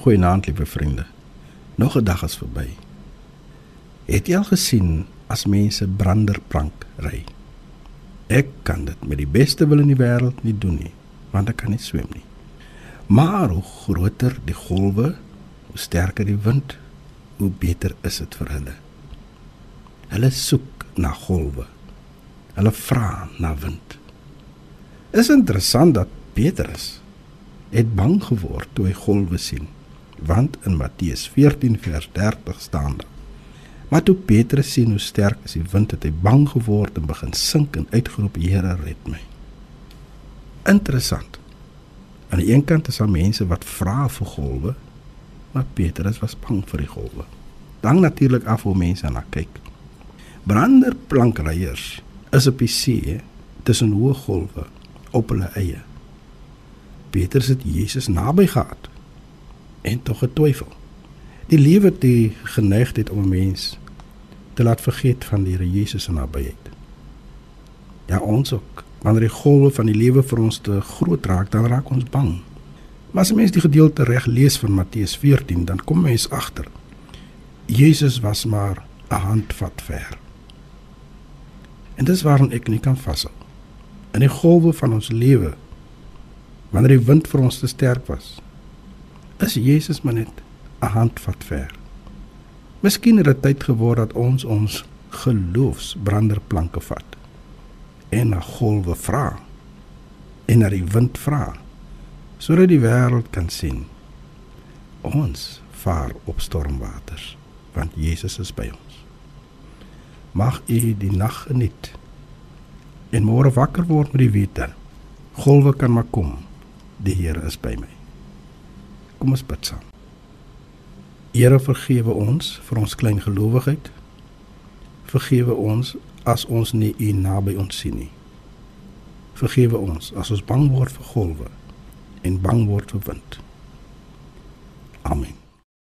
Goeienaand, liewe vriende. Nog 'n dag is verby. Het jy al gesien as mense branderplank ry? Ek kan dit met die beste wil in die wêreld nie doen nie, want ek kan nie swem nie. Maar hoe groter die golwe, hoe sterker die wind, hoe beter is dit vir hulle. Hulle soek na golwe. Hulle vra na wind. Is interessant dat Petrus het bang geword toe hy golwe sien want in Matteus 14 vers 30 staan daar. Maar toe Petrus sien hoe sterk is die wind, het hy bang geword en begin sink en uitgeroep: "Here, red my." Interessant. Aan die een kant is daar mense wat vra vir golwe, maar Petrus was bang vir die golwe. Dan natuurlik af hoe mense na kyk. Branderplankryers is op die see tussen hoë golwe op hulle eie. Petrus het Jesus naby gehad en tog getwyfel. Die lewe het die geneigtheid om 'n mens te laat vergeet van die Here Jesus se nabyheid. Ja, ons ook. Wanneer die golwe van die lewe vir ons te groot raak, dan raak ons bang. Maar as mens die gedeelte reg lees van Matteus 14, dan kom mens agter. Jesus was maar 'n handvat ver. En dis waarom ek nie kan vashou. In die golwe van ons lewe, wanneer die wind vir ons te sterk was, is Jesus maar net 'n handvat ver. Miskien het dit tyd geword dat ons ons geloofsbranderplanke vat en na golwe vra en na die wind vra sodat die wêreld kan sien ons vaar op stormwaters want Jesus is by ons. Mag u die nag geniet en môre wakker word met die wete golwe kan maar kom. Die Here is by my. Kom ons bid saam. Here vergewe ons vir ons klein gelowigheid. Vergewe ons as ons nie U naby ons sien nie. Vergewe ons as ons bang word vir golwe en bang word vir wind. Amen.